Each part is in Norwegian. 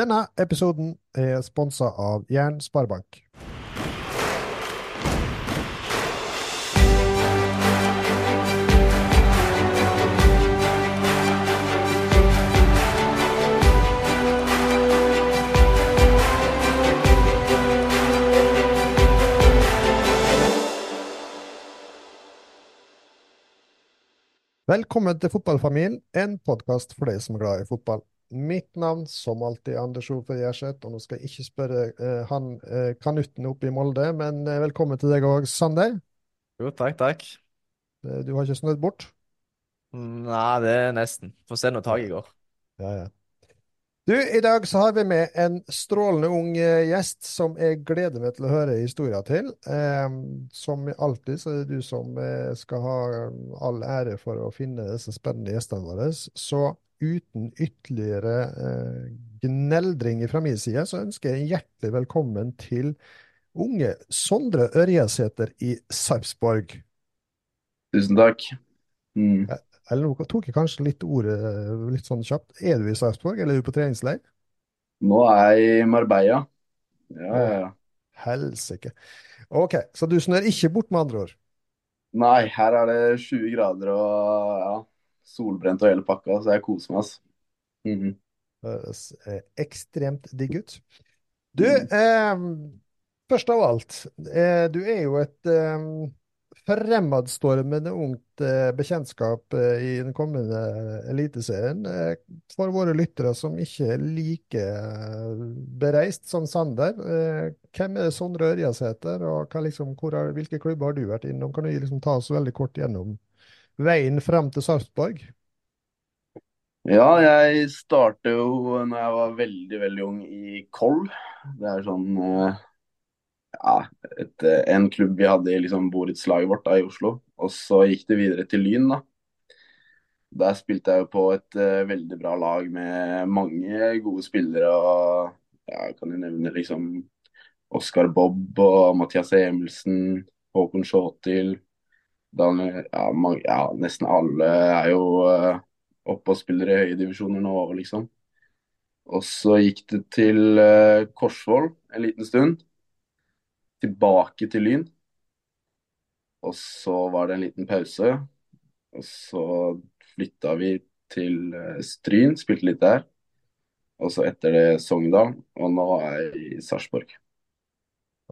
Denne episoden er sponsa av Jern Sparebank. Velkommen til Fotballfamilien, en podkast for deg som er glad i fotball. Mitt navn, som alltid, er Anders Hofer Gjerseth, og nå skal jeg ikke spørre eh, han eh, kanutten oppe i Molde, men eh, velkommen til deg òg, Sander. Jo, takk, takk. Eh, Du har ikke snødd bort? Nei, det er nesten. Får se når taket går. Ja, ja. Du, i dag så har vi med en strålende ung eh, gjest som jeg gleder meg til å høre historien til. Eh, som alltid så er det du som skal ha all ære for å finne disse spennende gjestene våre. Så uten ytterligere eh, gneldring fra min side, så ønsker jeg hjertelig velkommen til unge Sondre Ørjesæter i Sarpsborg. Tusen takk. Mm. Eller nå tok jeg kanskje litt ordet eh, litt sånn kjapt. Er du i Sarpsborg, eller er du på treningsleir? Nå er jeg i Marbella. Ja, ja, ja. Helsike. OK, så du snør ikke bort, med andre ord? Nei, her er det 20 grader og ja, solbrent og hele pakka, så jeg koser meg, ass. Mm -hmm. Høres eh, ekstremt digg ut. Du, eh, først av alt, eh, du er jo et eh, fremadstormende ungt eh, bekjentskap eh, i den kommende Eliteserien. Eh, for våre lyttere som ikke er like bereist som Sander, eh, hvem er Sondre Ørjasæter, og hva, liksom, hvor hvilke klubber har du vært innom? Kan du liksom ta oss veldig kort gjennom veien frem til Sarpsborg? Ja, jeg startet jo når jeg var veldig, veldig ung i Koll. Det er sånn eh, ja, et, eh, en klubb vi hadde i liksom borettslaget vårt da, i Oslo. Og så gikk det videre til Lyn, da. Der spilte jeg jo på et uh, veldig bra lag med mange gode spillere. og ja, Jeg kan jo nevne liksom Oskar Bobb og Mathias Emelsen, Håkon Sjåtil. Daniel, ja, mange, ja, nesten alle er jo uh, oppe og spiller i høye divisjoner nå, liksom. Og så gikk det til uh, Korsvoll en liten stund. Tilbake til Lyn. Og så var det en liten pause. Og så flytta vi til uh, Stryn, spilte litt der. Og så etter det Sogndal, og nå er jeg i Sarpsborg.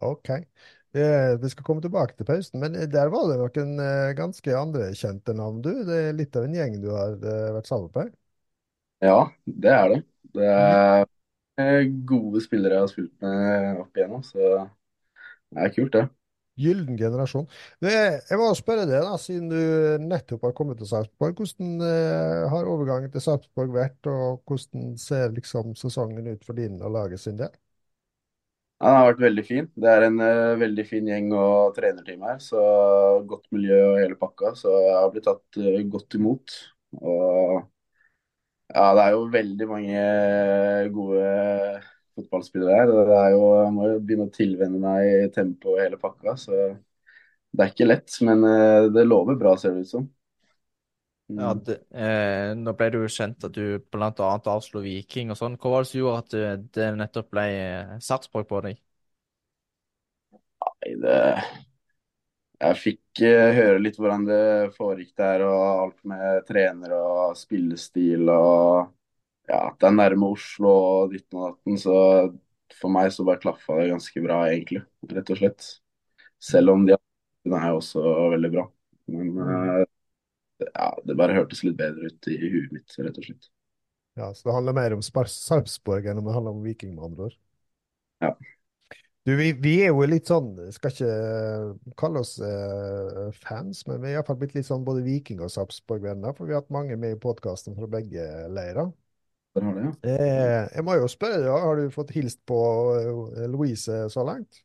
OK. Eh, vi skal komme tilbake til pausen, men der var det noen eh, ganske andre kjente navn, du. Det er litt av en gjeng du har eh, vært sammen med? Ja, det er det. Det er eh, gode spillere jeg har spilt med opp igjennom, så det er kult, det. Gyllen generasjon. Jeg må spørre deg, da, siden du nettopp har kommet til Sarpsborg. Hvordan eh, har overgangen til Sarpsborg vært, og hvordan ser liksom sesongen ut for din og laget sin del? Ja, Den har vært veldig fin. Det er en uh, veldig fin gjeng og trenerteam her. så Godt miljø og hele pakka. Så jeg har blitt tatt uh, godt imot. Og ja, det er jo veldig mange gode fotballspillere her. Det er jo, jeg må jo begynne å tilvenne meg tempo og hele pakka. Så det er ikke lett, men uh, det lover bra, ser det ut som. Mm. Ja, eh, nå ble det jo kjent at du annet avslo Viking og sånn. Hva var det som gjorde at det, det nettopp ble eh, Sarpsborg på deg? Nei, det Jeg fikk eh, høre litt hvordan det foregikk der, og alt med trener og spillestil og ja, at det er nærme Oslo og ditten og datten. Så for meg så bare klaffa det ganske bra, egentlig. Rett og slett. Selv om de andre er også veldig bra. Men eh, ja, det bare hørtes litt bedre ut i huet mitt, rett og slett. Ja, Så det handler mer om Sarpsborg enn om det handler om Viking, med andre ord? Ja. Du, vi, vi er jo litt sånn, skal ikke kalle oss eh, fans, men vi er iallfall blitt litt sånn både Viking- og Sarpsborg-venner, for vi har hatt mange med i podkasten fra begge leirer. Det har det, ja. Eh, jeg må jo spørre ja, har du fått hilst på eh, Louise så langt?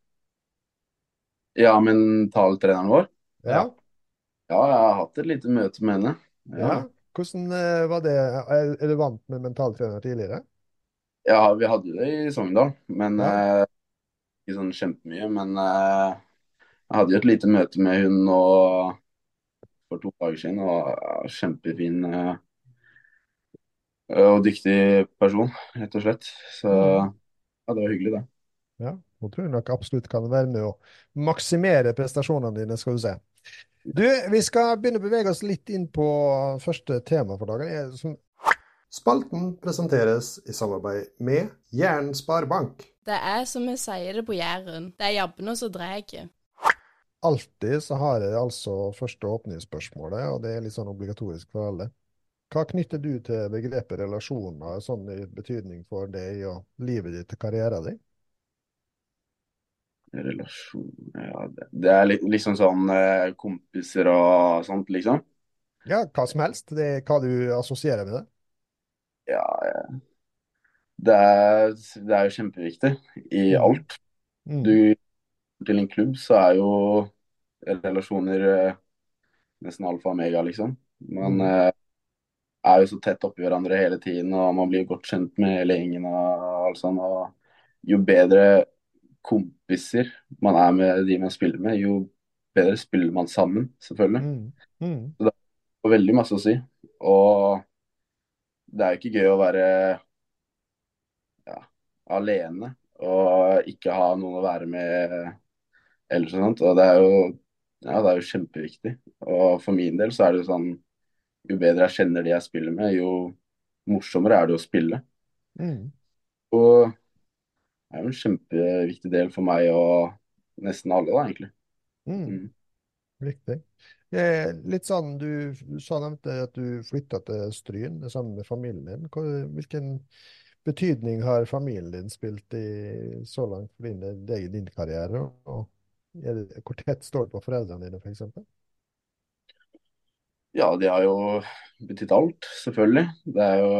Ja, mentaltreneren vår? Ja. Ja, jeg har hatt et lite møte med henne. ja. Ja, Hvordan eh, var det? Er, er du vant med mentaltrener tidligere? ja vi hadde jo det i Sogndal, men Ja. eh, ikke sånn kjempemye. Men eh, jeg hadde jo et lite møte med hun nå for to dager siden, og ja, kjempefin. Eh, og dyktig person, rett og slett. Så Mm. ja, det var hyggelig, det. Ja, nå tror jeg nok absolutt kan være med å maksimere prestasjonene dine, skal du se. Du, vi skal begynne å bevege oss litt inn på første tema for dagen. Spalten presenteres i samarbeid med Jæren Sparebank. Det er som vi sier det på Jæren, det er jabbene som drar. Alltid så har jeg altså første åpningsspørsmålet, og det er litt sånn obligatorisk for alle. Hva knytter du til begrepet relasjoner, sånn i betydning for deg og livet ditt og karrieren din? Relasjon Ja, det, er liksom sånn eh, kompiser og sånt, liksom. Ja, hva som helst. Det er hva du assosierer med det. Ja, det er, det er jo kjempeviktig i Mm. alt. Mm. Du til en klubb, så er jo relasjoner eh, nesten alfa og omega, liksom. Man Mm. eh, er jo så tett oppi hverandre hele tiden, og man blir godt kjent med hele gjengen og alt sånt. Og jo bedre kompiser man er med de man spiller med, jo bedre spiller man sammen, selvfølgelig. Mm. Mm. Det har veldig masse å si. Og det er jo ikke gøy å være ja, alene og ikke ha noen å være med eller sånt. Og det er jo, ja, det er jo kjempeviktig. Og for min del så er det jo sånn Jo bedre jeg kjenner de jeg spiller med, jo morsommere er det å spille. Mm. Og er jo en kjempeviktig del for meg og nesten alle, da, egentlig. Mm. Mm. Riktig. Eh, litt sånn, du, du sa nevnte at du flytta til Stryn sammen med familien din. Hvilken betydning har familien din spilt i så langt for din, din karriere? Og det, hvor tett står det på foreldrene dine, f.eks.? Ja, de har jo betydd alt, selvfølgelig. Det er jo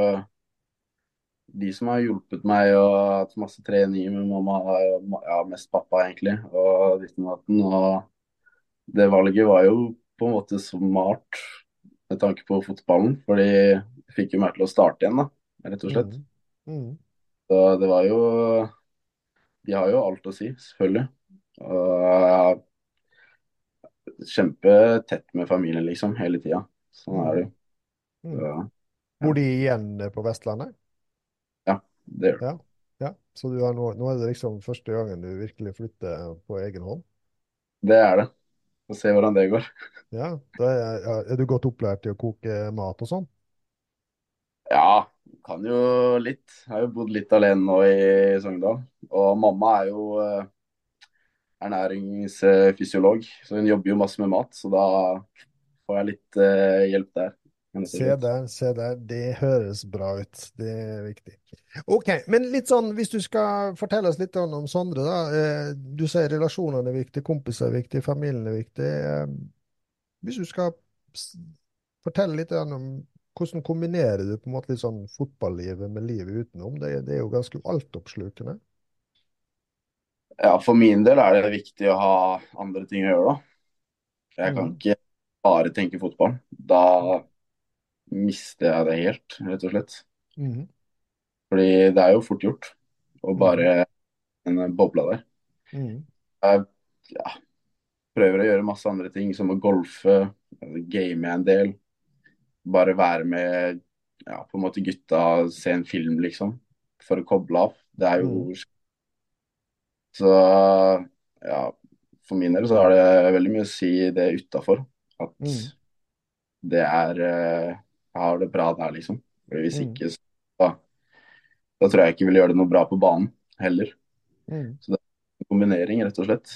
de som har hjulpet meg og hatt masse treninger med mamma, ja, mest pappa egentlig, og ditten og det valget var jo på en måte smart med tanke på fotballen, for de fikk jo meg til å starte igjen, da, rett og slett. Mm. Mm. Så det var jo De har jo alt å si, selvfølgelig. Og kjempetett med familien, liksom, hele tida. Sånn er det jo. Mm. Bor de igjen på Vestlandet? Det gjør det. Ja. ja. Så du har nå, nå er det liksom første gangen du virkelig flytter på egen hånd? Det er det. Få se hvordan det går. Ja. Da er, er du godt opplært i å koke mat og sånn? Ja, kan jo litt. Jeg har jo bodd litt alene nå i Sogndal. Og mamma er jo eh, ernæringsfysiolog, så hun jobber jo masse med mat. Så da får jeg litt eh, hjelp der. Se der, se der. Det høres bra ut. Det er viktig. OK, men litt sånn, hvis du skal fortelle oss litt om Sondre, da. Eh, Du sier relasjonene er viktig, kompiser er viktig, familien er viktig. Eh, Hvis du skal fortelle litt om hvordan kombinerer du på en måte litt sånn fotballivet med livet utenom? Det, det er jo ganske altoppslukende. Ja, for min del er det viktig å ha andre ting å gjøre, da. Jeg kan mm. ikke bare tenke fotball. Da mister jeg det helt, rett og slett. Mm. Fordi det er jo fort gjort å bare en boble der. Mm. Jeg ja, prøver å gjøre masse andre ting, som å golfe, game en del. Bare være med ja, på en måte gutta, se en film, liksom. For å koble av. Det er jo Så ja, for min del så har det veldig mye å si det utafor. At Mm. det er eh, har det bra der, liksom. Hvis Mm. ikke, så da, tror jeg ikke vil gjøre det noe bra på banen heller. Så det er en Kombinering, rett og slett.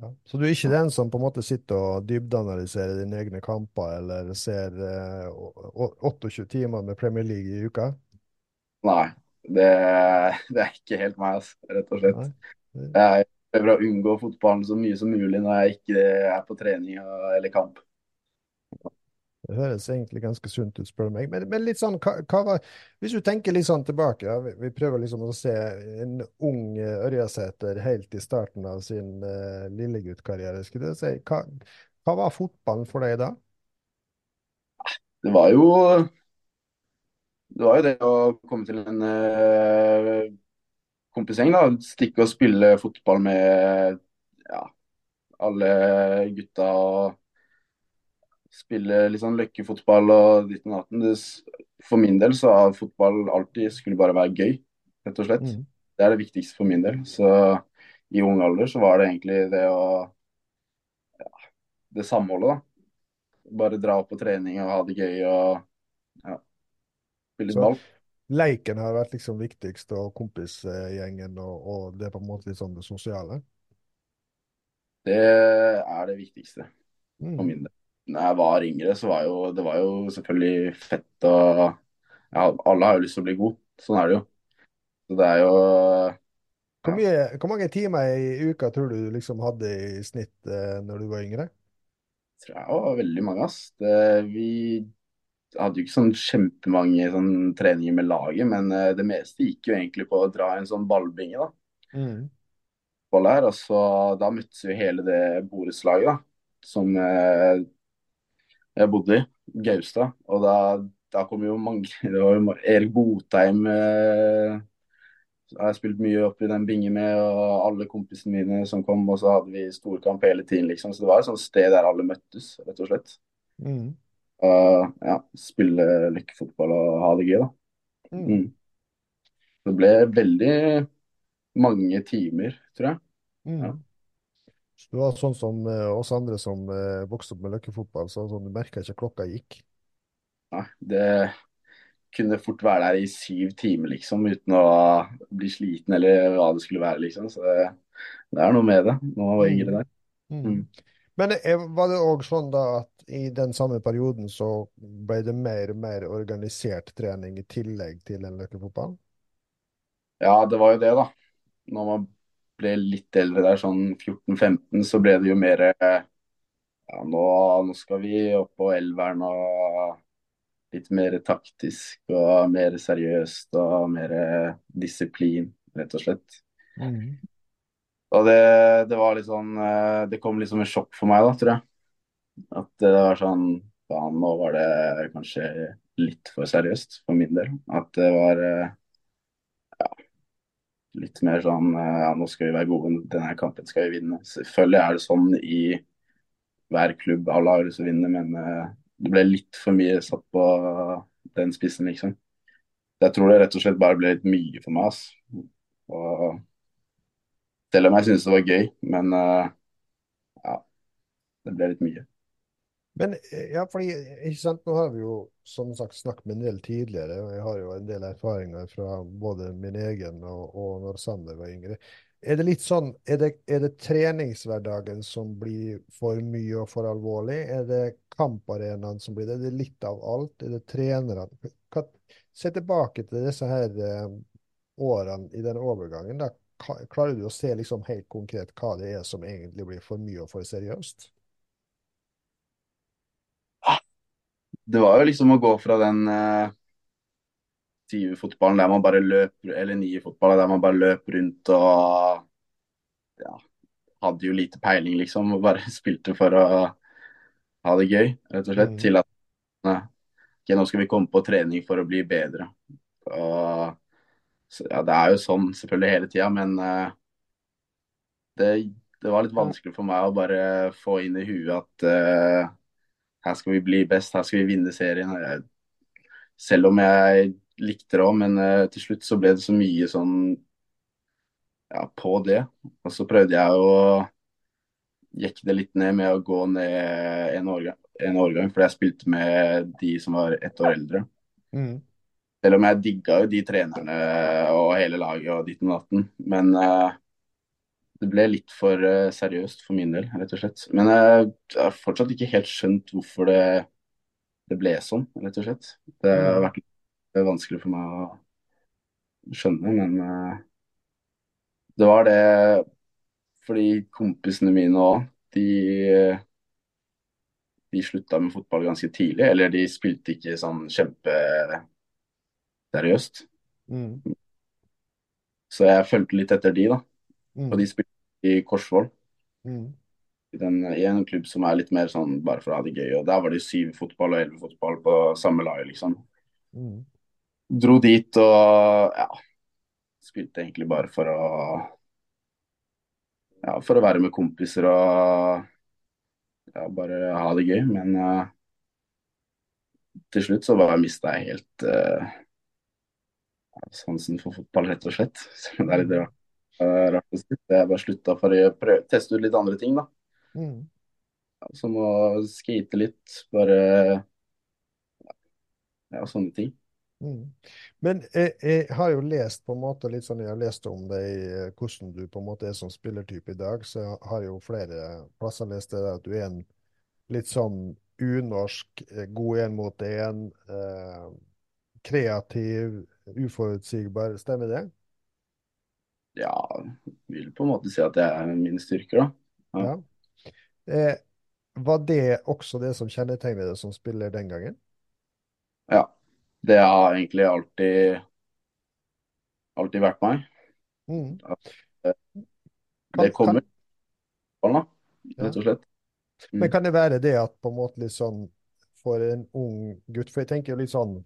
Ja. Så du er ikke den som på en måte sitter og dybdeanalyserer dine egne kamper, eller ser eh, å- å- 28 timer med Premier League i uka? Nei, det, det er ikke helt meg, altså, rett og slett. Nei. Jeg prøver å unngå fotballen så mye som mulig når jeg ikke er på trening eller kamp. Det høres egentlig ganske sunt ut, spør du meg. Men, men litt sånn, hva, hva hvis du tenker litt sånn tilbake, ja, vi, vi prøver liksom å se en ung eh, Ørjasæter helt i starten av sin uh, lilleguttkarriere, skulle du si. Hva, hva var fotballen for deg da? Det var jo det var jo det å komme til en uh, kompisgjeng, da. Stikke og spille fotball med ja, alle gutta og spille litt sånn løkkefotball og ditt og datt. For min del så har fotball alltid skulle bare være gøy, rett og slett. Mm. Det er det viktigste for min del. Så i ung alder så var det egentlig det å ja, Det samholdet, da. Bare dra opp på trening og ha det gøy og ja, spille ball. Leiken har vært liksom viktigst, og kompisgjengen, og, og det er på en måte litt sånn det sosiale. Det er det viktigste for Mm. min del. Når jeg var yngre, så var jo det var jo selvfølgelig fett og ja, Alle har jo lyst til å bli god. Sånn er det jo. Så det er jo Hvor, mye, hvor mange timer i uka tror du du liksom hadde i snitt eh, når du var yngre? Jeg tror jeg var veldig mange, ass. Det, vi hadde jo ikke sånn kjempemange sånn, treninger med laget, men eh, det meste gikk jo egentlig på å dra en sånn ballbinge, da. Mm. Ball her, og så Da møttes vi hele det borettslaget, da. Som eh, jeg bodde i. Gaustad. Og da, da kom jo mange Det var jo Erik Botheim eh, har jeg spilt mye opp i den bingen med, og alle kompisene mine som kom, og så hadde vi storkamp hele tiden, liksom. Så det var et sånt sted der alle møttes, rett og slett. Mm. Og ja, spille løkkefotball og ha det gøy, da. Mm. Mm. Det ble veldig mange timer, tror jeg. Mm. Ja. Du var sånn som eh, oss andre som eh, vokste opp med løkkefotball, så sånn, du merka ikke klokka gikk. Nei, det kunne fort være der i syv timer, liksom, uten å bli sliten eller hva det skulle være, liksom. Så det, det er noe med det når man var yngre der. Mm. Mm. Men eh, var det òg sånn da at i den samme perioden så ble det mer og mer organisert trening i tillegg til en løkkefotball? Ja, det var jo det, da. Når man ble litt eldre der, sånn 14-15, så ble det jo mer Ja, nå, nå skal vi opp på elveren og litt mer taktisk og mer seriøst og mer disiplin, rett og slett. Mm. Og det, det var litt sånn eh, Det kom litt som et sjokk for meg, da, tror jeg. At det var sånn Faen, nå var det kanskje litt for seriøst for min del. At det var eh, litt mer sånn eh, Ja, nå skal vi være gode, denne kampen skal vi vinne. Selvfølgelig er det sånn i hver klubb, alle har lyst til å vinne, men eh, det ble litt for mye satt på den spissen, liksom. Jeg tror det rett og slett bare ble litt mye for meg, ass. Og selv om jeg syntes det var gøy, men eh, ja, det ble litt mye. Men eh, ja, fordi, ikke sant, nå har vi jo som sagt snakket med en del tidligere, og jeg har jo en del erfaringer fra både min egen og, og når Sander var yngre. Er det litt sånn, er det, er det treningshverdagen som blir for mye og for alvorlig? Er det kamparenaen som blir det? Er det litt av alt? Er det trenerne? Se tilbake til disse her eh, årene i den overgangen. Da klarer du å se liksom helt konkret hva det er som egentlig blir for mye og for seriøst? Det var jo liksom å gå fra den uh, fotballen der man bare løper, eller nye fotballen der man bare løp rundt og ja, hadde jo lite peiling, liksom, og bare spilte for å ha det gøy, rett og slett, Mm. til at eh, ok, nå skal vi komme på trening for å bli bedre. Og, så, ja, det er jo sånn selvfølgelig hele tida, men uh, det, det var litt vanskelig for meg å bare få inn i huet at eh, her skal vi bli best, her skal vi vinne serien. Jeg, selv om jeg likte det òg, men uh, til slutt så ble det så mye sånn ja, på det. Og så prøvde jeg å jekke det litt ned med å gå ned en årgang, en årgang fordi jeg spilte med de som var ett år eldre. Mm. Selv om jeg digga jo de trenerne og hele laget og ditt og datten. Men eh, det ble litt for uh, seriøst for min del, rett og slett. Men eh, jeg har fortsatt ikke helt skjønt hvorfor det, det ble sånn, rett og slett. Det har Mm. vært litt vanskelig for meg å skjønne, men uh, det var det fordi kompisene mine òg, de de slutta med fotball ganske tidlig, eller de spilte ikke sånn kjempeseriøst. Mm. Så jeg fulgte litt etter de, da. Mm. Og de spilte i Korsvoll, Mm. i, den, i en klubb som er litt mer sånn bare for å ha det gøy. Og der var det syv fotball og elleve fotball på samme lag, liksom. Mm. Dro dit og ja, spilte egentlig bare for å ja, for å være med kompiser og ja, bare ha det gøy. Men uh, til slutt så bare mista jeg helt uh, sansen for fotball, rett og slett. Så det er litt rart, rart å si. Jeg bare slutta for å prøve, teste ut litt andre ting, da. Mm. Som å skate litt, bare Ja, sånne ting. Mm. Men jeg, jeg, har jo lest på en måte litt sånn, jeg har lest om deg, eh, hvordan du på en måte er som spillertype i dag, så jeg har jo flere plasser lest det at du er en litt sånn unorsk, eh, god én mot én, eh, kreativ, uforutsigbar. Stemmer det? Ja, vil på en måte si at det er mine styrker, da. Ja. ja. Eh, var det også det som kjennetegnet deg som spiller den gangen? Ja. Det har egentlig alltid alltid vært meg. Mm. At, det kommer kan, rett og slett. Mm. Men kan det være det at på en måte litt sånn for en ung gutt For jeg tenker jo litt sånn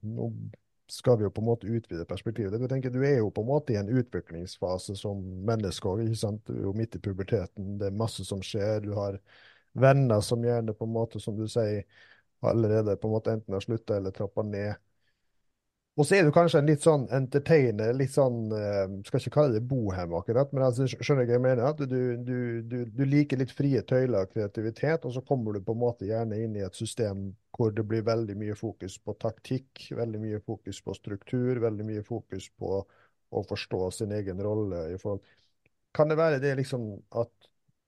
skal vi jo på en måte utvide perspektivet. Jeg tenker Du er jo på en måte i en utviklingsfase som menneske òg. Du er jo midt i puberteten. Det er masse som skjer. Du har venner som gjerne på en måte, som du sier, allerede på en måte enten har slutta eller trappa ned. Og så er du kanskje en litt sånn entertainer, litt sånn uh, Skal ikke kalle det bohem, akkurat, men altså, skjønner du hva jeg mener? At du, du, du, du, liker litt frie tøyler og kreativitet, og så kommer du på en måte gjerne inn i et system hvor det blir veldig mye fokus på taktikk, veldig mye fokus på struktur, veldig mye fokus på å forstå sin egen rolle i forhold Kan det være det liksom at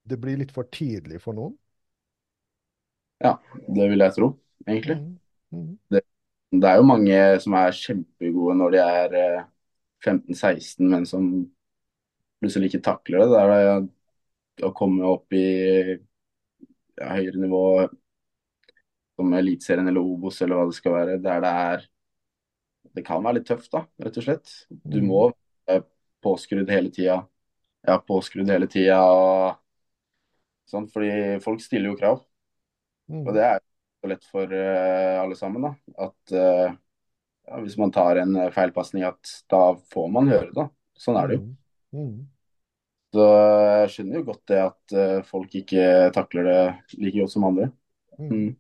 det blir litt for tidlig for noen? Ja, det vil jeg tro, egentlig. Mm. -hmm. Det det er jo mange som er kjempegode når de er 15-16, eh, men som plutselig ikke takler det. Det er å komme opp i ja, høyere nivå som Eliteserien eller Obos eller hva det skal være, der det er Det kan være litt tøft, da, rett og slett. Du må mm. være påskrudd hele tida. Ja, påskrudd hele tida. Sånn, fordi folk stiller jo krav. Mm. Og det er så lett for uh, alle sammen. da, At uh, ja, hvis man tar en eh, feilpasning, at da får man høre det. Sånn er det jo. Mm. Mm. Så jeg skjønner jo godt det at folk ikke takler det like godt som andre. Mm. mm.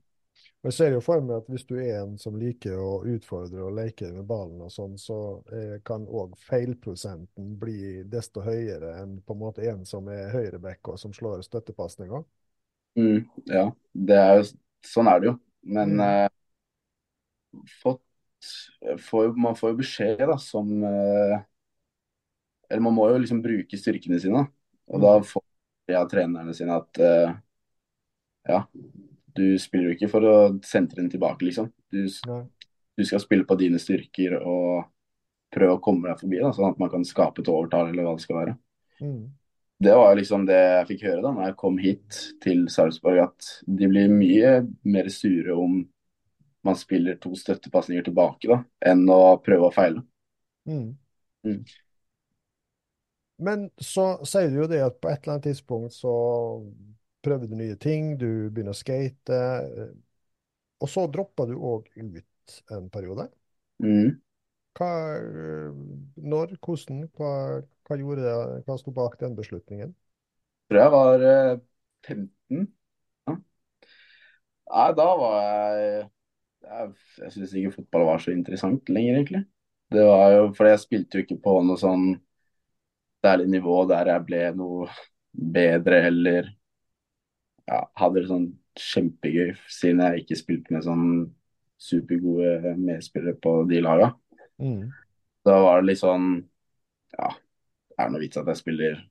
Jeg ser jo for meg at hvis du er en som liker å utfordre og leke med ballen, og sånn, så eh, kan òg feilprosenten bli desto høyere enn på en måte en som er høyreback og som slår støttepasninger. Mm, ja, det er jo sånn er det jo. Men mm. uh, fått, får, man får jo beskjed da, som uh, Eller man må jo liksom bruke styrkene sine. Og mm. da får jeg av trenerne sine at uh, ja, du spiller jo ikke for å sentre den tilbake, liksom. Du, du, skal spille på dine styrker og prøve å komme deg forbi, da, sånn at man kan skape et overtall, eller hva det skal være. Mm det var liksom det jeg fikk høre da når jeg kom hit til Sarpsborg, at de blir mye mer sure om man spiller to støttepasninger tilbake da, enn å prøve å feile. Mm. Mm. Men så sier du jo det at på et eller annet tidspunkt så prøver du nye ting, du begynner å skate, og så dropper du òg ut en periode. Mm. Hva, når, hvordan, hva, hva gjorde det, hva sto bak den beslutningen? Jeg tror jeg var 15. Eh, ja. Nei, da var jeg Jeg, jeg syns ikke fotball var så interessant lenger, egentlig. Det var jo fordi jeg spilte jo ikke på noe sånn særlig nivå der jeg ble noe bedre eller ja, hadde det sånn kjempegøy, siden jeg ikke spilte med sånn supergode medspillere på de laga. Mm. Da var det litt sånn Ja, er det noe vits at jeg spiller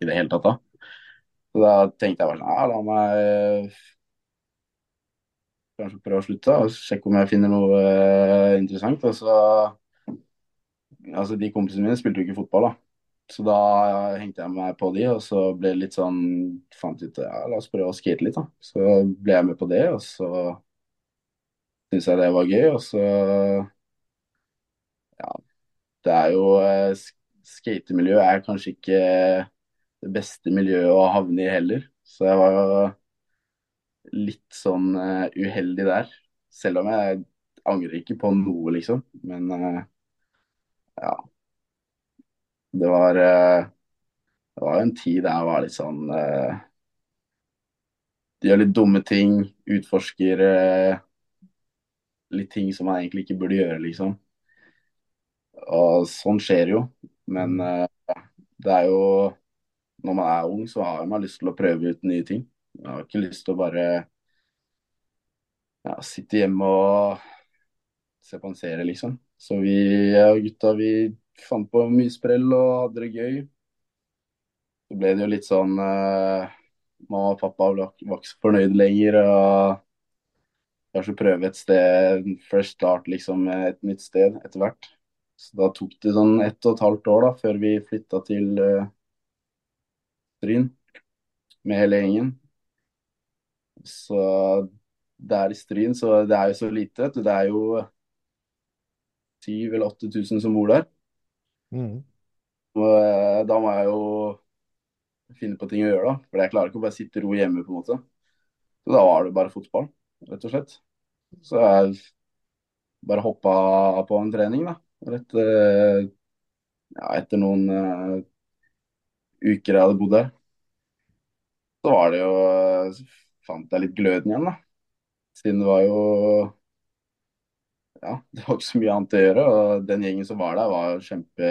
i det hele tatt da? Så da tenkte jeg bare sånn, ja, la meg kanskje prøve å slutte og sjekke om jeg finner noe uh, interessant. Og så Altså, de kompisene mine spilte jo ikke fotball, da. Så da hengte jeg meg på de, og så ble det litt sånn Fant ut ja, la oss prøve å skate litt, da. Så ble jeg med på det, og så syntes jeg det var gøy, og så Ja, det er jo uh, skatemiljøet er kanskje ikke det beste miljøet å havne i heller. Så jeg var jo litt sånn uh, uheldig der. Selv om jeg angrer ikke på noe, liksom. Men uh, ja. Det var uh, Det var jo en tid der jeg var litt sånn De gjør litt dumme ting, utforsker litt ting som man egentlig ikke burde gjøre, liksom. Og sånn skjer jo. Men uh, det er jo Når man er ung, så har man lyst til å prøve ut nye ting. Jeg har ikke lyst til å bare ja, sitte hjemme og se på en serie, liksom. Så vi og gutta vi fant på mye sprell og hadde det gøy. Så ble det jo litt sånn uh, Mamma og pappa var ikke så fornøyd lenger. og Kanskje prøve et sted, fresh start, liksom, et nytt sted etter hvert. Så da tok det sånn ett og et halvt år da, før vi flytta til uh, Stryn med hele gjengen. Så der i Stryn, så det er jo så lite, vet du. Det er jo 7000 eller 8000 som bor der. Mm. Og uh, da må jeg jo finne på ting å gjøre, da. For jeg klarer ikke å bare sitte ro hjemme, på en måte. Så da var det bare fotball, rett og slett. Så jeg bare hoppa på en trening, da. Rett, uh, ja, etter noen uh, uker jeg hadde bodd der. Så var det jo Så fant jeg litt gløden igjen, da. Siden det var jo Ja, det var ikke så mye annet å gjøre. Og den gjengen som var der, var kjempe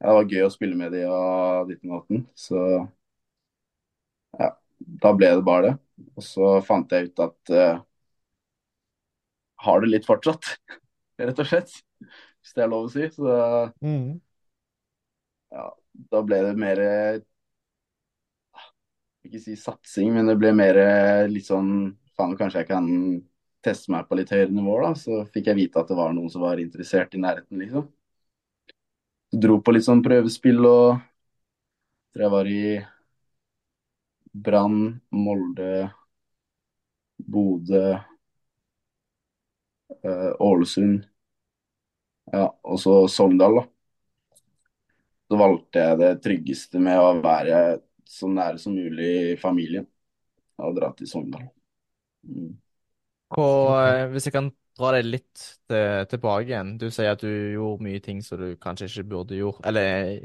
ja, Det var gøy å spille med de og ditten og datten. Så ja, da ble det bare det. Og så fant jeg ut at uh, har det litt fortsatt, rett og slett. Hvis det er lov å si. Så Mm. ja, da ble det mer Ikke si satsing, men det ble mer litt sånn Faen, kanskje jeg kan teste meg på litt høyere nivå, da. Så fikk jeg vite at det var noen som var interessert i nærheten, liksom. Så dro på litt sånn prøvespill og tror jeg var i Brann, Molde, Bodø, eh, Ålesund. Ja, og så Sogndal, da. Så valgte jeg det tryggeste med å være så nære som mulig familien. Og dra til Sogndal. Mm. Eh, hvis jeg kan dra deg litt til, tilbake igjen. Du sier at du gjorde mye ting som du kanskje ikke burde gjort. Eller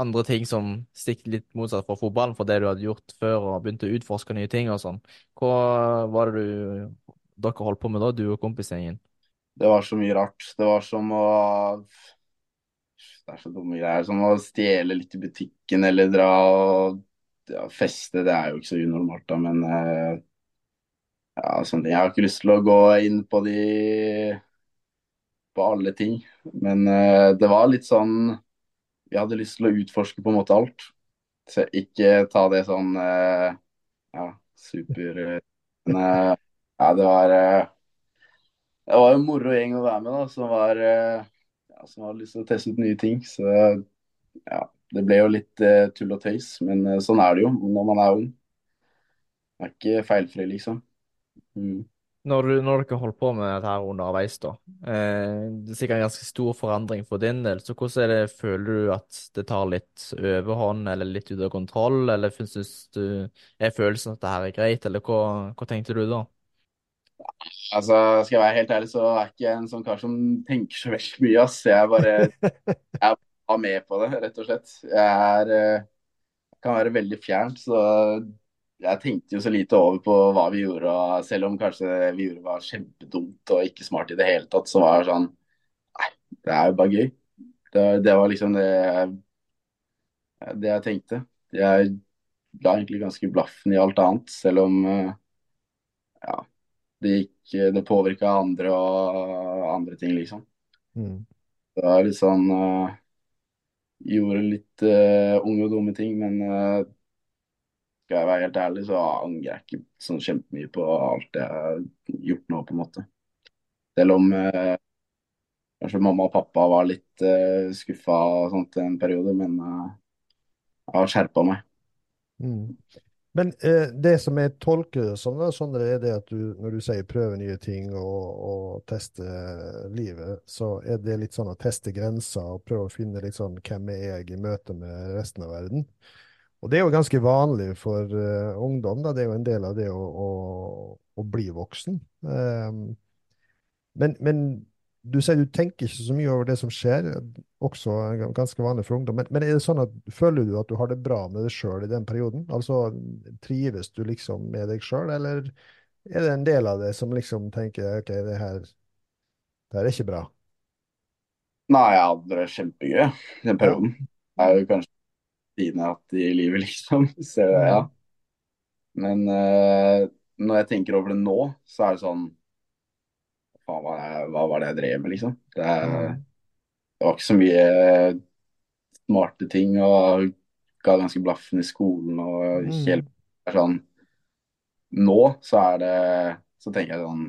andre ting som stikker litt motsatt fra fotballen for det du hadde gjort før og begynte å utforske nye ting og sånn. Hva var det du, dere holdt på med da, du og kompisgjengen? Det var så mye rart. Det var som å Det er så dumme greier. Som å stjele litt i butikken eller dra og ja, feste. Det er jo ikke så unormalt, da, men eh, ja, sånn. Jeg har ikke lyst til å gå inn på de på alle ting. Men eh, det var litt sånn Vi hadde lyst til å utforske på en måte alt. Så ikke ta det sånn eh, ja, super Men ja, det var Det var en moro gjeng å være med, da, som var eh, ja, som hadde lyst til å teste ut nye ting. Så ja, det ble jo litt eh, tull og tøys, men eh, sånn er det jo når man er ung. Man er ikke feilfri, liksom. Mm. Når, du, når dere holdt på med dette her underveis, da, eh, det er sikkert en ganske stor forandring for din del, så hvordan er det, føler du at det tar litt overhånd eller litt ut av kontroll, eller synes du, er følelsen at det her er greit, eller hva, hva tenkte du da? Altså, skal jeg være helt ærlig, så er ikke en sånn kar som tenker så veldig mye, ass. Jeg bare jeg var med på det, rett og slett. Jeg er eh, kan være veldig fjernt, så jeg tenkte jo så lite over på hva vi gjorde. Og selv om kanskje vi gjorde var kjempedumt og ikke smart i det hele tatt, så var det sånn Nei, det er jo bare gøy. Det, det var liksom det, det jeg tenkte. Jeg la egentlig ganske blaffen i alt annet, selv om eh, ja, det gikk Det påvirka andre og andre ting, liksom. Mm. Det er litt sånn uh, Gjorde litt uh, unge og dumme ting, men uh, skal jeg være helt ærlig, så angrer jeg ikke sånn kjempemye på alt jeg har gjort nå, på en måte. Selv om uh, kanskje mamma og pappa var litt uh, skuffa og sånt en periode, men jeg har skjerpa meg. Mm. Men eh, det som jeg tolker det som, da, er det at du, når du sier prøve nye ting og, og teste livet, så er det litt sånn å teste grenser og prøve å finne litt sånn hvem er jeg i møte med resten av verden. Og det er jo ganske vanlig for uh, ungdom, da. Det er jo en del av det å, å, å bli voksen. Um, men, men du sier du tenker ikke så mye over det som skjer, også ganske vanlig for ungdom. Men, men er det sånn at, føler du at du har det bra med deg sjøl i den perioden? Altså, trives du liksom med deg sjøl, eller Er det en del av det som liksom tenker OK, det her, det her er ikke bra? Nei, jeg hadde det kjempegøy den perioden. Det er jo kanskje fine jeg har hatt i livet, liksom. Så ja. Men uh, når jeg tenker over det nå, så er det sånn Faen, hva, hva var det jeg drev med, liksom? Det, er- det var ikke så mye smarte ting, og ga ganske blaffen i skolen og ikke er sånn Nå så er det Så tenker jeg sånn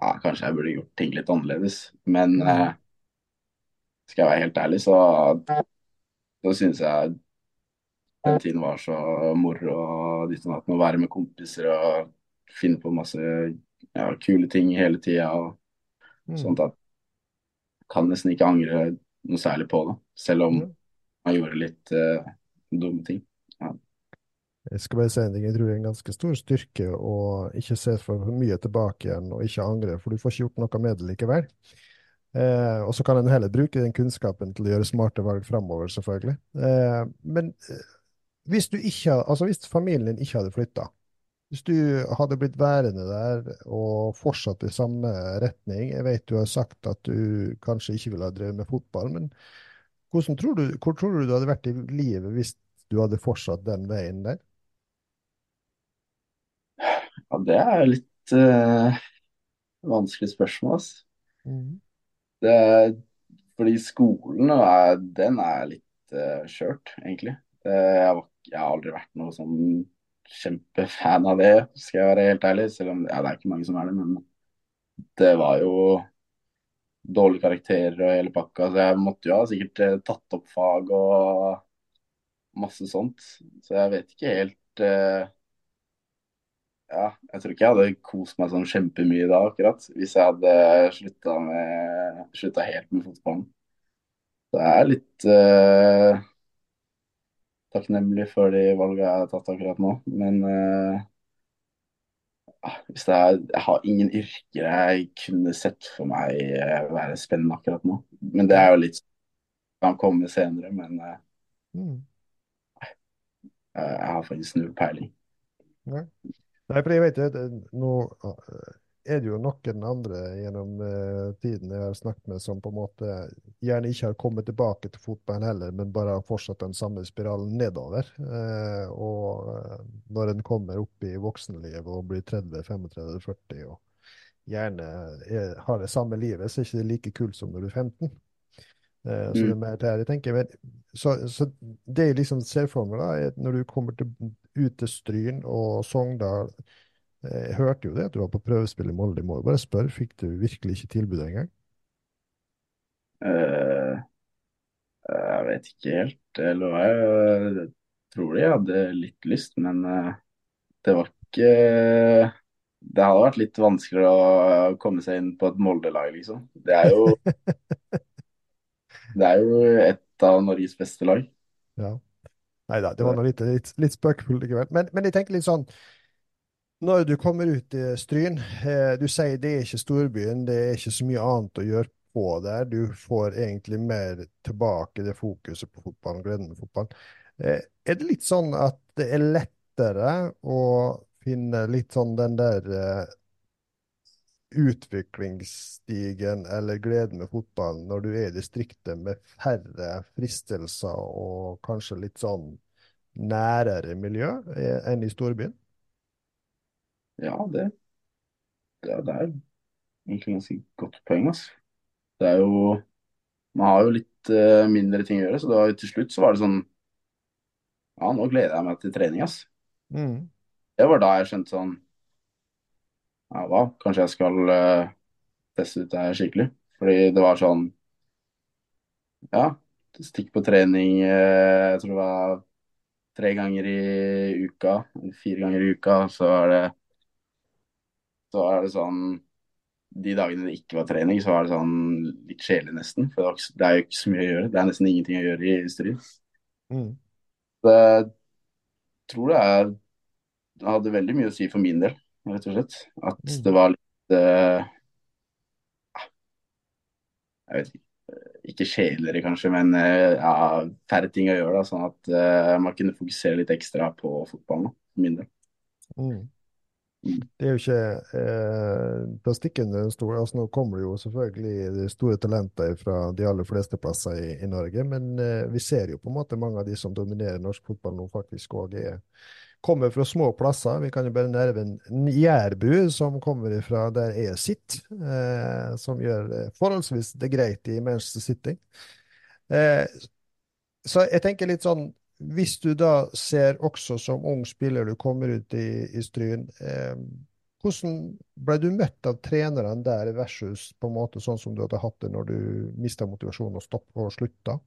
Ja, kanskje jeg burde gjort ting litt annerledes. Men eh, skal jeg være helt ærlig, så, så syns jeg den tiden var så moro og ditt og datt å være med kompiser og finne på masse ja, kule ting hele tida. Og Mm. Sånn at jeg kan nesten ikke angre noe særlig på det, selv om man gjorde litt uh, dumme ting. Jeg skal bare si en ting. Jeg tror det er en ganske stor styrke å ikke se for mye tilbake igjen og ikke angre, for du får ikke gjort noe med det likevel. Eh, og så kan en heller bruke den kunnskapen til å gjøre smarte valg framover, selvfølgelig. Eh, men eh, hvis du ikke, altså hvis familien din ikke hadde flytta, hvis du hadde blitt værende der og fortsatt i samme retning Jeg vet du har sagt at du kanskje ikke ville ha drevet med fotball, men tror du, hvor tror du du hadde vært i livet hvis du hadde fortsatt den veien der? Ja, det er litt uh, vanskelig spørsmål, ass. Det er, fordi skolen er, den er litt uh, skjørt, egentlig. Det, jeg, jeg har aldri vært noe sånn kjempefan av det, skal jeg være helt ærlig. Selv om ja, det er ikke mange som er det, men det var jo dårlige karakterer og hele pakka. Så jeg måtte jo ha sikkert eh, tatt opp fag og masse sånt. Så jeg vet ikke helt uh... Ja, jeg tror ikke jeg hadde kost meg sånn kjempemye da, akkurat. Hvis jeg hadde slutta med slutta helt med fotballen. Så jeg er litt eh, takknemlig for de valgene jeg har tatt akkurat nå. Men ah, hvis det er, jeg har ingen yrker jeg kunne sett for meg uh, være spennende akkurat nå. Men det er jo litt kan komme senere. Men uh, Mm. jeg har faktisk null peiling. Nei. Nei, for jeg vet jo nå er det jo noen andre gjennom uh, tiden jeg har snakket med, som på en måte gjerne ikke har kommet tilbake til fotballen heller, men bare har fortsatt den samme spiralen nedover. Uh, og uh, når en kommer opp i voksenlivet og blir 30-35-40 og gjerne er, har det samme livet, så er det ikke like kult som når du er 15. Mm. så det er mer det jeg tenker. Men, så, så det jeg liksom ser for meg, da, er når du kommer til, ut til Stryn og Sogndal Jeg hørte jo det at du var på prøvespill i Molde. Jeg må jo bare spørre, fikk du virkelig ikke tilbudet engang? Uh, jeg vet ikke helt. Eller jeg tror jeg hadde litt lyst, men eh, det var ikke Det hadde vært litt vanskeligere å komme seg inn på et Molde-lag, liksom. Det er jo Det er jo et av Norges beste lag. Ja. Nei da, det var noe litt, litt, litt spøkefullt likevel. Men, men jeg tenker litt sånn Når du kommer ut i Stryn, eh, du sier det er ikke storbyen, det er ikke så mye annet å gjøre på der. Du får egentlig mer tilbake det fokuset på fotballen, gleden med fotballen. Eh, er det litt sånn at det er lettere å finne litt sånn den der eh, utviklingsstigen eller gleden med fotballen når du er i distriktet med færre fristelser og kanskje litt sånn nærere miljø enn i storbyen? Ja, det, det, det er egentlig ganske godt poeng, altså. Det er jo Man har jo litt eh, mindre ting å gjøre, så da, til slutt så var det sånn Ja, nå gleder jeg meg til trening, ass. Mm. Det var da jeg skjønte sånn Ja, hva? Kanskje jeg skal eh, teste ut det her skikkelig. Fordi det var sånn Ja, stikk på trening eh, Jeg tror det var tre ganger i uka. Fire ganger i uka. Så er det Så er det sånn De dagene det ikke var trening, så er det sånn litt kjedelig nesten. For det, er jo ikke så mye å gjøre. Det er nesten ingenting å gjøre i Stryn. Mm. Jeg tror det er Det hadde veldig mye å si for min del, rett og slett. At Mm. det var litt uh, Jeg vet ikke. Ikke kjedeligere, kanskje, men eh, ja, færre ting å gjøre. Da, sånn at uh, man kunne fokusere litt ekstra på fotballen, for min del. Mm. Det er jo ikke eh, plastikken den store. Altså, nå kommer det jo selvfølgelig store talenter fra de aller fleste plasser i, i Norge, men eh, vi ser jo på en måte mange av de som dominerer norsk fotball nå, faktisk òg kommer fra små plasser. Vi kan jo bare nevne Jærbu, som kommer fra der jeg sitter, eh, som gjør forholdsvis det greit i Manchester City. Eh, så jeg tenker litt sånn hvis du da ser også som ung spiller du kommer ut i, i Stryn, eh, hvordan ble du møtt av trenerne der versus på en måte sånn som du hadde hatt det når du mista motivasjonen og stoppet og slutta?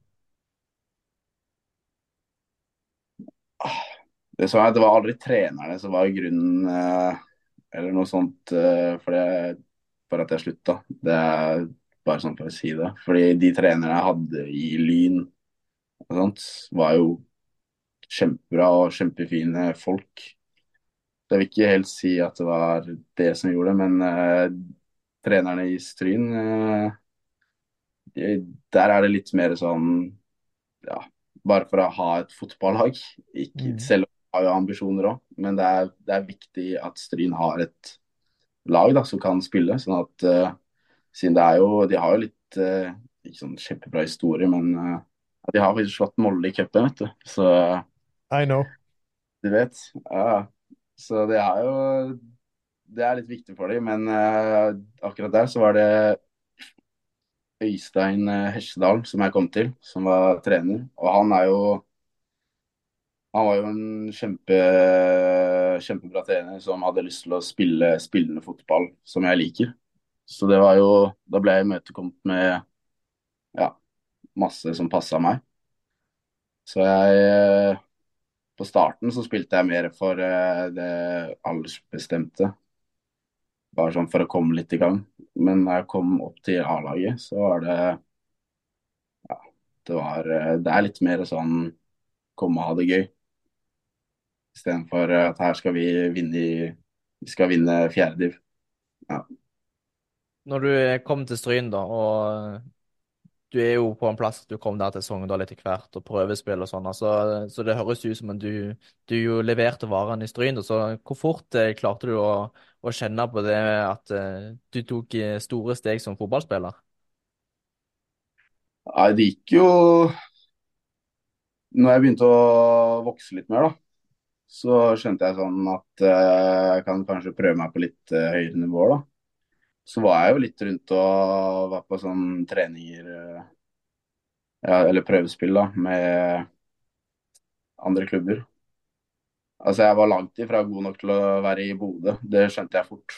Det, sånn det var aldri trenerne som var grunnen eh, eller noe sånt eh, for, det, for at jeg slutta. Det er bare sånn for å si det. Fordi de trenerne jeg hadde i Lyn, sånt, var jo kjempebra og kjempefine folk. Jeg vil ikke helt si at det var det som gjorde det, men uh, trenerne i Stryn uh, Der er det litt mer sånn ja, bare for å ha et fotballag. Ikke, mm. Selv om de har jo ambisjoner òg, men det er, det er, viktig at Stryn har et lag da, som kan spille. sånn at uh, siden det er jo De har jo litt ikke sånn kjempebra historie, men de har faktisk slått Molde i cupen, vet du. Så I know. Du vet. Ja. Så det er jo Det er litt viktig for dem. Men uh, akkurat der så var det Øystein uh, Hesjedal som jeg kom til, som var trener. Og han er jo han var jo en kjempe, kjempebra trener som hadde lyst til å spille spillende fotball som jeg liker. Så det var jo Da ble jeg imøtekommet med ja, masse som passa meg. Så jeg På starten så spilte jeg mer for eh, det aldersbestemte. Bare sånn for å komme litt i gang. Men da jeg kom opp til A-laget, så var det Ja, det var eh, Det er litt mer sånn komme og ha det gøy. Istedenfor at her skal vi vinne i Vi skal vinne fjerde div. Ja. Når du kom til Stryn, da, og du er jo på en plass du kom der til Sogndal etter hvert, og prøvespill og sånn. Altså, så det høres ut som om du, du jo leverte varene i Stryn. Så hvor fort eh, klarte du å, å, kjenne på det at eh, du tok eh, store steg som fotballspiller? Nei, det gikk jo Når jeg begynte å vokse litt mer, da, så skjønte jeg sånn at eh, jeg kan kanskje prøve meg på litt eh, høyere nivåer, da så var jeg jo litt rundt og var på sånn treninger eh, ja, Eller prøvespill, da, med andre klubber. Altså, jeg var langt ifra god nok til å være i Bodø. Det skjønte jeg fort.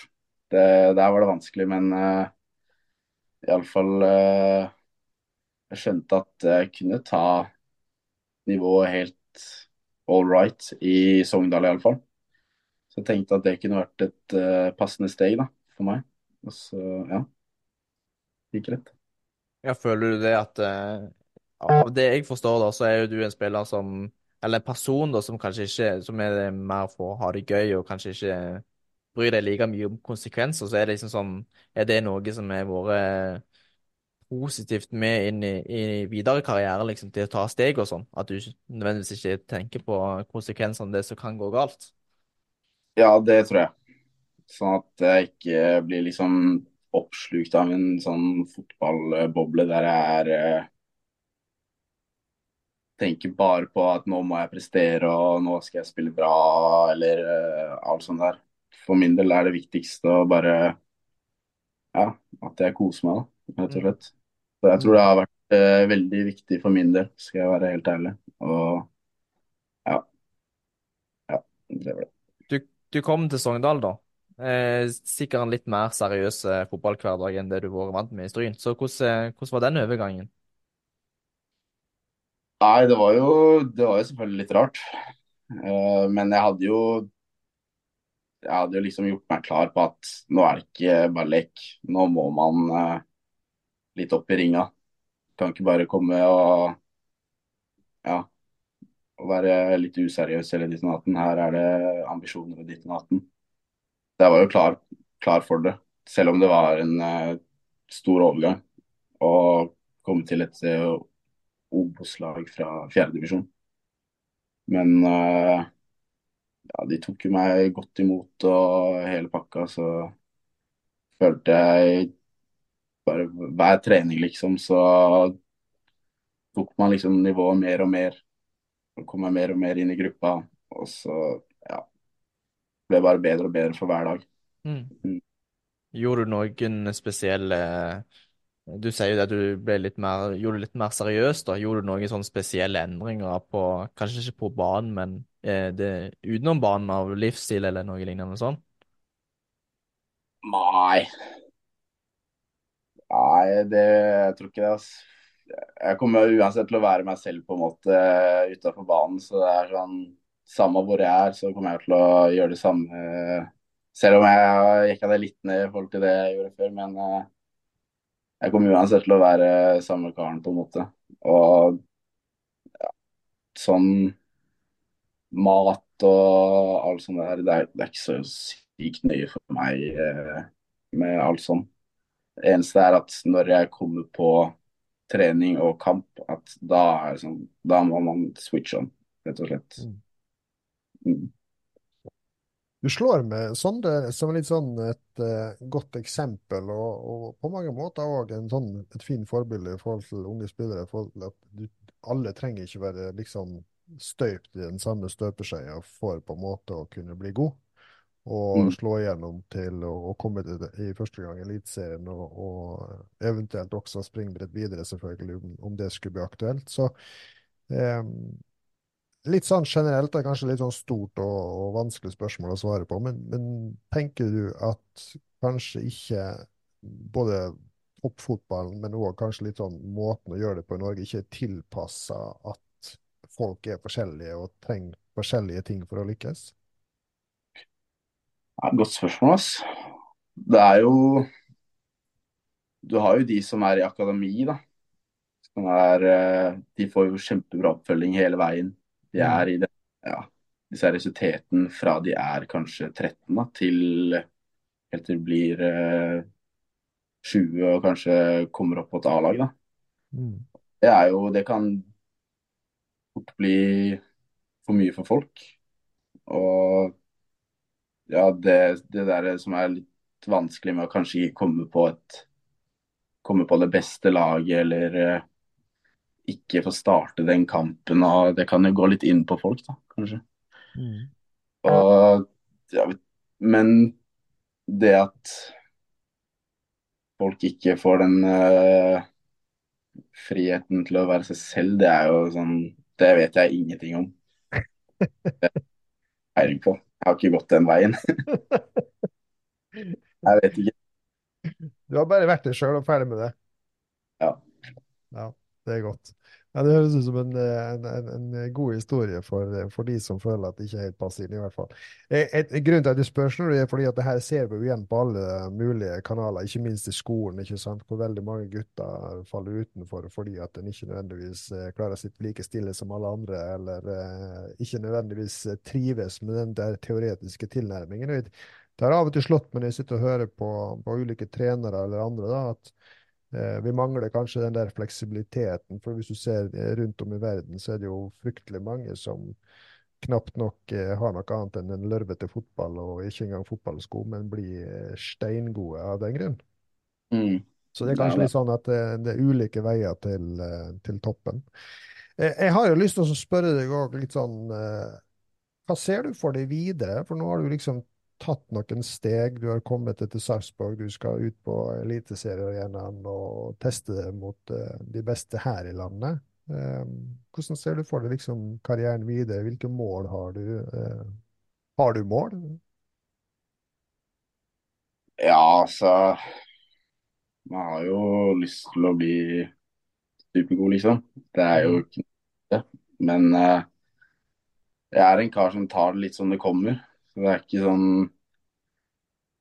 Det, der var det vanskelig, men uh, iallfall uh, Jeg skjønte at jeg kunne ta nivået helt all right i Sogndal, iallfall. Så jeg tenkte at det kunne vært et uh, passende steg da, for meg. Og så, ja. Gikk rett. Ja, føler du det at uh, Av det jeg forstår, da, så er jo du en spiller som Eller en person da, som kanskje ikke Som er mer for å ha det gøy og kanskje ikke bryr deg like mye om konsekvenser. Så er det liksom sånn Er det noe som har vært positivt med inn i, i videre karriere, liksom, til å ta steg og sånn? At du nødvendigvis ikke tenker på konsekvensene av det som kan gå galt? Ja, det tror jeg. Sånn at jeg ikke blir liksom oppslukt av en sånn fotballboble der jeg er eh, tenker bare på at nå må jeg prestere og nå skal jeg spille bra eller uh, alt sånt der. For min del er det viktigste å bare ja, at jeg koser meg, da, rett og slett. Så jeg tror det har vært uh, veldig viktig for min del, skal jeg være helt ærlig. Og ja. Ja, det var det. Du, du kom til Sogndal, da? Eh, sikkert en litt mer seriøs eh, fotballhverdag enn det du har vært vant med i Stryn. Så hvordan, eh, hvordan, var den overgangen? Nei, det var jo, det var jo selvfølgelig litt rart. Eh, men jeg hadde jo jeg hadde jo liksom gjort meg klar på at nå er det ikke bare lek. Nå må man eh, litt opp i ringa. Kan ikke bare komme og ja, og være litt useriøs eller ditt. Her er det ambisjoner og ditt jeg var jo klar, klar, for det. Selv om det var en uh, stor overgang å komme til et uh, Obos-lag fra fjerdedivisjon. Men uh, ja, de tok jo meg godt imot og hele pakka, så følte jeg bare hver trening, liksom, så tok man liksom nivået mer og mer. Og kom meg mer og mer inn i gruppa. Og så, ja Ble bare bedre og bedre for hver dag. Mm. Mm. Gjorde du noen spesielle Du sier jo at du ble litt mer, gjorde det litt mer seriøst. da. Gjorde du noen sånne spesielle endringer på Kanskje ikke på banen, men eh, det, utenom banen av livsstil eller noe lignende sånn? Nei. Nei, det jeg tror ikke det. altså. Jeg kommer uansett til å være meg selv på en måte utafor banen. Så det er sånn Samme hvor jeg er, så kommer jeg til å gjøre det samme. Selv om jeg gikk det litt ned i forhold til det jeg gjorde før. Men eh, jeg kommer uansett til å være samme karen, på en måte. Og ja, sånn mat og alt sånt der, det er, det er ikke så sykt nøye for meg eh, med alt sånt. Det eneste er at når jeg kommer på trening og kamp, at da, er sånn, da må man switche on, rett og slett. Mm. Mm. Du slår med Sondre som litt sånn et uh, godt eksempel, og, og på mange måter òg sånn, et fint forbilde i forhold til unge spillere. For at du, Alle trenger ikke være liksom støypt i den samme støpeskjea for på en måte å kunne bli god. Og Mm. slå igjennom til å, å komme til det, i første gang Eliteserien, og, og eventuelt også springbrett videre, selvfølgelig, om, om det skulle bli aktuelt. Så eh, litt sånn generelt, det er kanskje litt sånn stort og, og vanskelig spørsmål å svare på, men, men tenker du at kanskje ikke både toppfotballen, men òg kanskje litt sånn måten å gjøre det på i Norge, ikke er tilpassa at folk er forskjellige og trenger forskjellige ting for å lykkes? Ja, godt spørsmål, ass. Det er jo Du har jo de som er i akademi, da. Er eh, De får jo kjempebra oppfølging hele veien. De er i det, ja, de seriøsiteten fra de er kanskje 13 da, til helt til de blir eh, 20 og kanskje kommer opp på et A-lag. Mm. Det er jo Det kan fort bli for mye for folk. Og ja, det, det der som er litt vanskelig med å kanskje komme på et komme på det beste laget, eller eh, ikke få starte den kampen. og Det kan jo gå litt inn på folk, da, kanskje. Mm. Og, ja, men det at folk ikke får den uh, friheten til å være seg selv, det er jo sånn Det vet jeg ingenting om. Det er jeg på. Jeg har ikke gått den veien. Jeg vet ikke. Du har bare vært deg sjøl og ferdig med det? Ja. Ja, det er godt. Ja, det høres ut som en, en, en, en god historie for, for de som føler at det ikke er helt passer inn, i hvert fall. Eh, Et, grunnen til at du spør, er fordi at det her ser vi jo igjen på alle mulige kanaler, ikke minst i skolen, ikke sant, hvor veldig mange gutter faller utenfor fordi at en ikke nødvendigvis eh, klarer å sitte like stille som alle andre, eller eh, ikke nødvendigvis trives med den der teoretiske tilnærmingen. Det har av og til slått meg når jeg sitter og hører på, på ulike trenere eller andre, da, at Vi mangler kanskje den der fleksibiliteten, for hvis du ser eh, rundt om i verden, så er det jo fryktelig mange som knapt nok eh, har noe annet enn en lørvete fotball og ikke engang fotballsko, men blir eh, steingode av den grunn. Mm. Så det er kanskje litt sånn at det, det er ulike veier til, eh, til toppen. Eh, Jeg har jo lyst til å spørre deg òg litt sånn eh, Hva ser du for deg videre? For nå har du liksom tatt noen steg. Du har kommet til Sarpsborg, du skal ut på Eliteseriearenaen og teste det mot eh, de beste her i landet. Eh, Hvordan ser du for deg liksom karrieren videre? Hvilke mål har du? Eh, Har du mål? Ja, altså Man har jo lyst til å bli supergod, liksom. Det er jo ikke det. Men eh, jeg er en kar som tar det litt som det kommer. Det er ikke sånn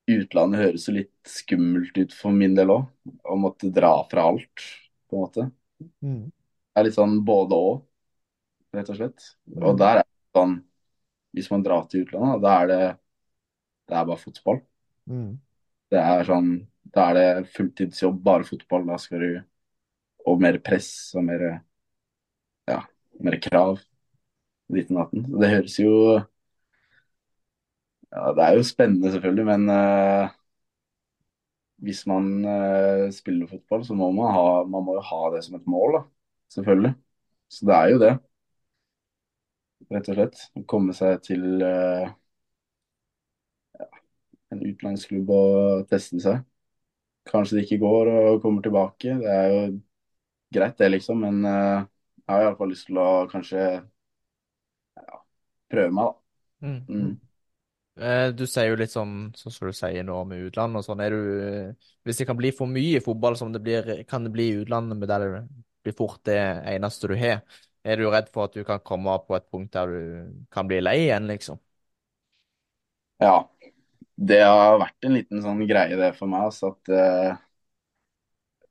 Utlandet høres jo litt skummelt ut for min del òg. Å måtte dra fra alt, på en måte. Mm. Det er litt sånn både og, rett og slett. Og der er det sånn Hvis man drar til utlandet, da er det Det er bare fotball. Mm. Det er sånn Da er det fulltidsjobb, bare fotball. Da skal du Og mer press og mer Ja, mer krav. Ditten datten. Det høres jo Ja, det er jo spennende, selvfølgelig, men eh, hvis man eh, spiller fotball, så må man ha, man må jo ha det som et mål, da. Selvfølgelig. Så det er jo det, rett og slett. Å komme seg til eh, en utenlandsklubb og teste seg. Kanskje det ikke går og kommer tilbake. Det er jo greit, det, liksom. Men eh, jeg har iallfall lyst til å kanskje ja, prøve meg, da. Mm. Mm. Eh, Du sier jo litt sånn sånn som du sier nå med utlandet og sånn. Er du Hvis det kan bli for mye i fotball som det blir, kan det bli i utlandet, med der det blir fort det eneste du har, er du redd for at du kan komme på et punkt der du kan bli lei igjen, liksom? Ja. Det har vært en liten sånn greie det for meg, altså at eh,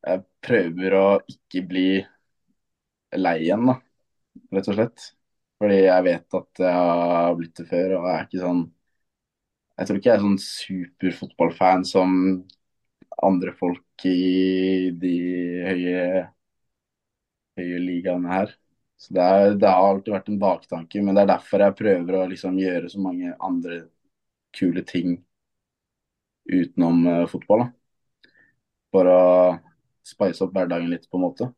jeg prøver å ikke bli lei igjen, da, rett og slett. Fordi jeg vet at jeg har blitt det før, og jeg er ikke sånn Jeg tror ikke jeg er sånn superfotballfan som andre folk i de høye, høye ligaene her. Så det, er, det har alltid vært en baktanke, men det er derfor jeg prøver å liksom gjøre så mange andre kule ting utenom eh, fotball. da. For å spice opp hverdagen litt, på en måte.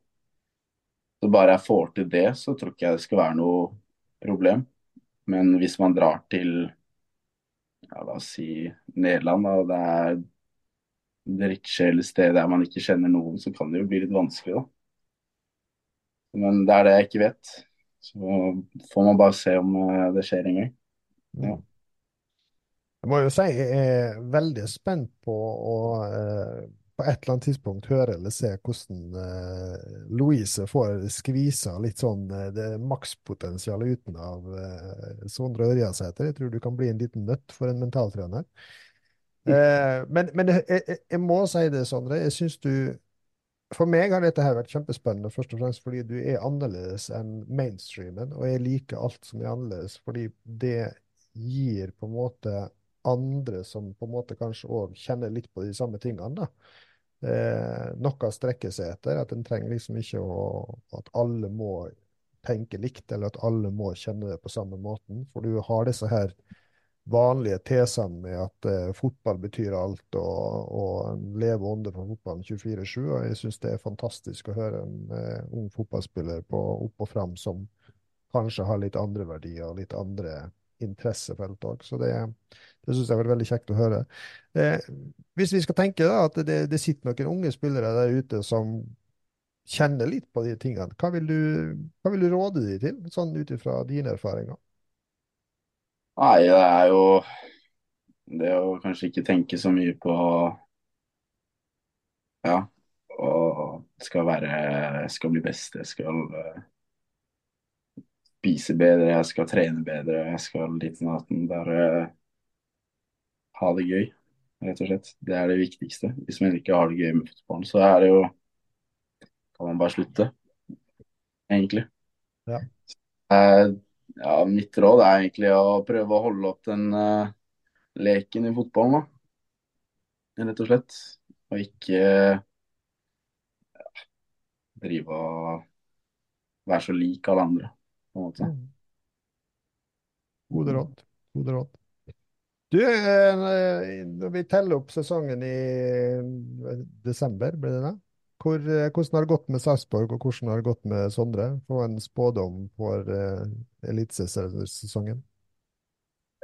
Så bare jeg får til det, så tror ikke jeg det skal være noe problem. Men hvis man drar til ja, la oss si Nederland, da, og det er drittkjedelig sted der man ikke kjenner noen, så kan det jo bli litt vanskelig, da. Men det er det jeg ikke vet. Så får man bare se om eh, det skjer en gang. Ja. Jeg må jo si jeg er veldig spent på å eh, på et eller annet tidspunkt høre eller se hvordan eh, Louise får skvisa litt sånn eh, det makspotensialet uten av eh, Sondre Ørjasæter. Jeg tror du kan bli en liten nøtt for en mentaltrener. Eh, men men jeg, jeg, jeg må si det, Sondre. Jeg syns du For meg har dette her vært kjempespennende, først og fremst fordi du er annerledes enn mainstreamen, og jeg liker alt som er annerledes, fordi det gir på en måte andre som på en måte kanskje òg kjenner litt på de samme tingene, da. Eh, noe å strekke seg etter. At en trenger liksom ikke å At alle må tenke likt, eller at alle må kjenne det på samme måten. For du har disse her vanlige tesene med at eh, fotball betyr alt, og, og en lever ånde for fotballen 24-7. Og jeg syns det er fantastisk å høre en eh, ung fotballspiller på opp og fram som kanskje har litt andre verdier og litt andre interessefelt òg. Så det, det syns jeg var veldig kjekt å høre. Eh, hvis vi skal tenke da, at det, det sitter noen unge spillere der ute som kjenner litt på de tingene, hva vil du, hva vil du råde de til, sånn ut ifra dine erfaringer? Nei, det er jo det å kanskje ikke tenke så mye på ja, og skal være skal bli best, jeg skal spise bedre, jeg skal trene bedre, jeg skal dit og natten. Bare ha det gøy, rett og slett. Det er det viktigste. Hvis man ikke har det gøy med fotballen, så er det jo Kan man bare slutte, egentlig. Ja. Eh, ja, mitt råd er egentlig å prøve å holde opp den uh, leken i fotballen, da. Rett og slett. Og ikke drive og være så lik alle andre, på en måte. Gode råd. Gode råd. Du, eh, når vi teller opp sesongen i eh, desember, blir det det? Hvor, eh, hvordan har det gått med Sarpsborg, og hvordan har det gått med Sondre? Få en spådom for uh, elitesesongen.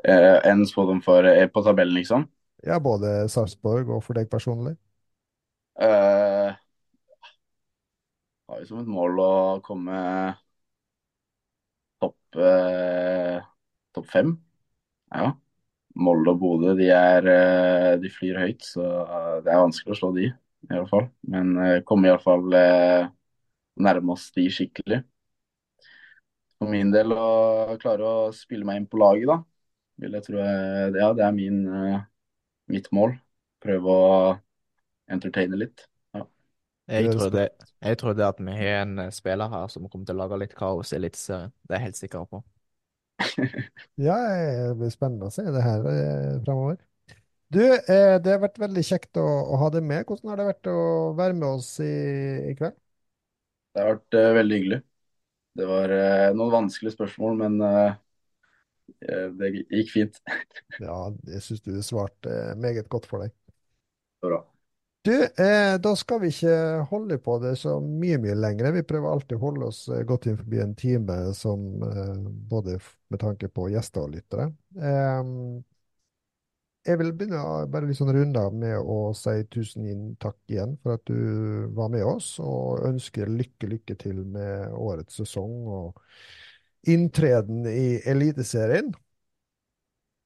Uh, en spådom for uh, på tabellen, liksom. Ja, både Sarpsborg og for deg personlig. Uh, har jo som et mål å komme eh, topp fem. Ja. Molde og Bodø de, er, eh, de flyr høyt, så det er vanskelig å slå de, i hvert fall. Men eh, komme iallfall eh, nærme oss de skikkelig. For min del å klare å spille meg inn på laget, da, vil jeg tro jeg, Ja, det er min, eh, mitt mål. Prøve å entertaine litt. Jeg tror at vi har en eh, spiller her som kommer til å lage litt kaos i Eliteserien. Det er jeg helt sikker på. Ja, det blir spennende å se det her eh, fremover. Du, eh, det har vært veldig kjekt å, å ha deg med. Hvordan har det vært å være med oss i, i kveld? Det har vært eh, veldig hyggelig. Det var noen vanskelige spørsmål, men Det gikk fint. Ja, jeg syns du svarte meget godt for deg. Bra. Du, eh, da skal vi ikke holde på det så mye, mye lenger. Vi prøver alltid å holde oss eh, godt inn forbi en time, som, eh, både med tanke på gjester og lyttere. Eh, jeg vil begynne bare litt sånn runde med å si tusen takk igjen for at du var med oss, og ønsker lykke, lykke til med årets sesong og inntreden i Eliteserien.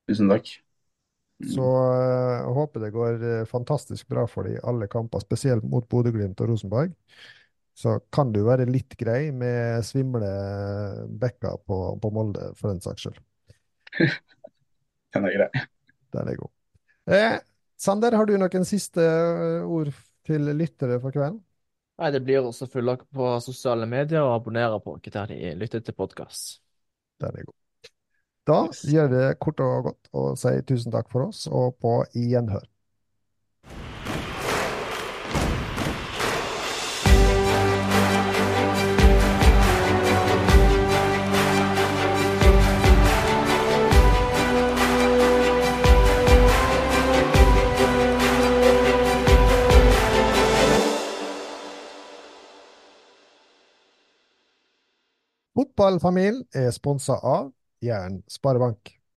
Tusen takk. Så eh, jeg håper det går eh, fantastisk bra for de i alle kamper, spesielt mot Bodø-Glimt og Rosenborg. Så kan du være litt grei med svimle bekker på, på Molde, for den saks skyld. Den er grei. Den er god. Eh, Sander, har du noen siste eh, ord til lyttere for kvelden? Nei, det blir også følge på sosiale medier og abonnere på ikke de lytter til podkast. Den er god. Da gjør det kort og godt og sier tusen takk for oss, og på gjenhør. Fotballfamilien er sponsa av Jæren Sparebank.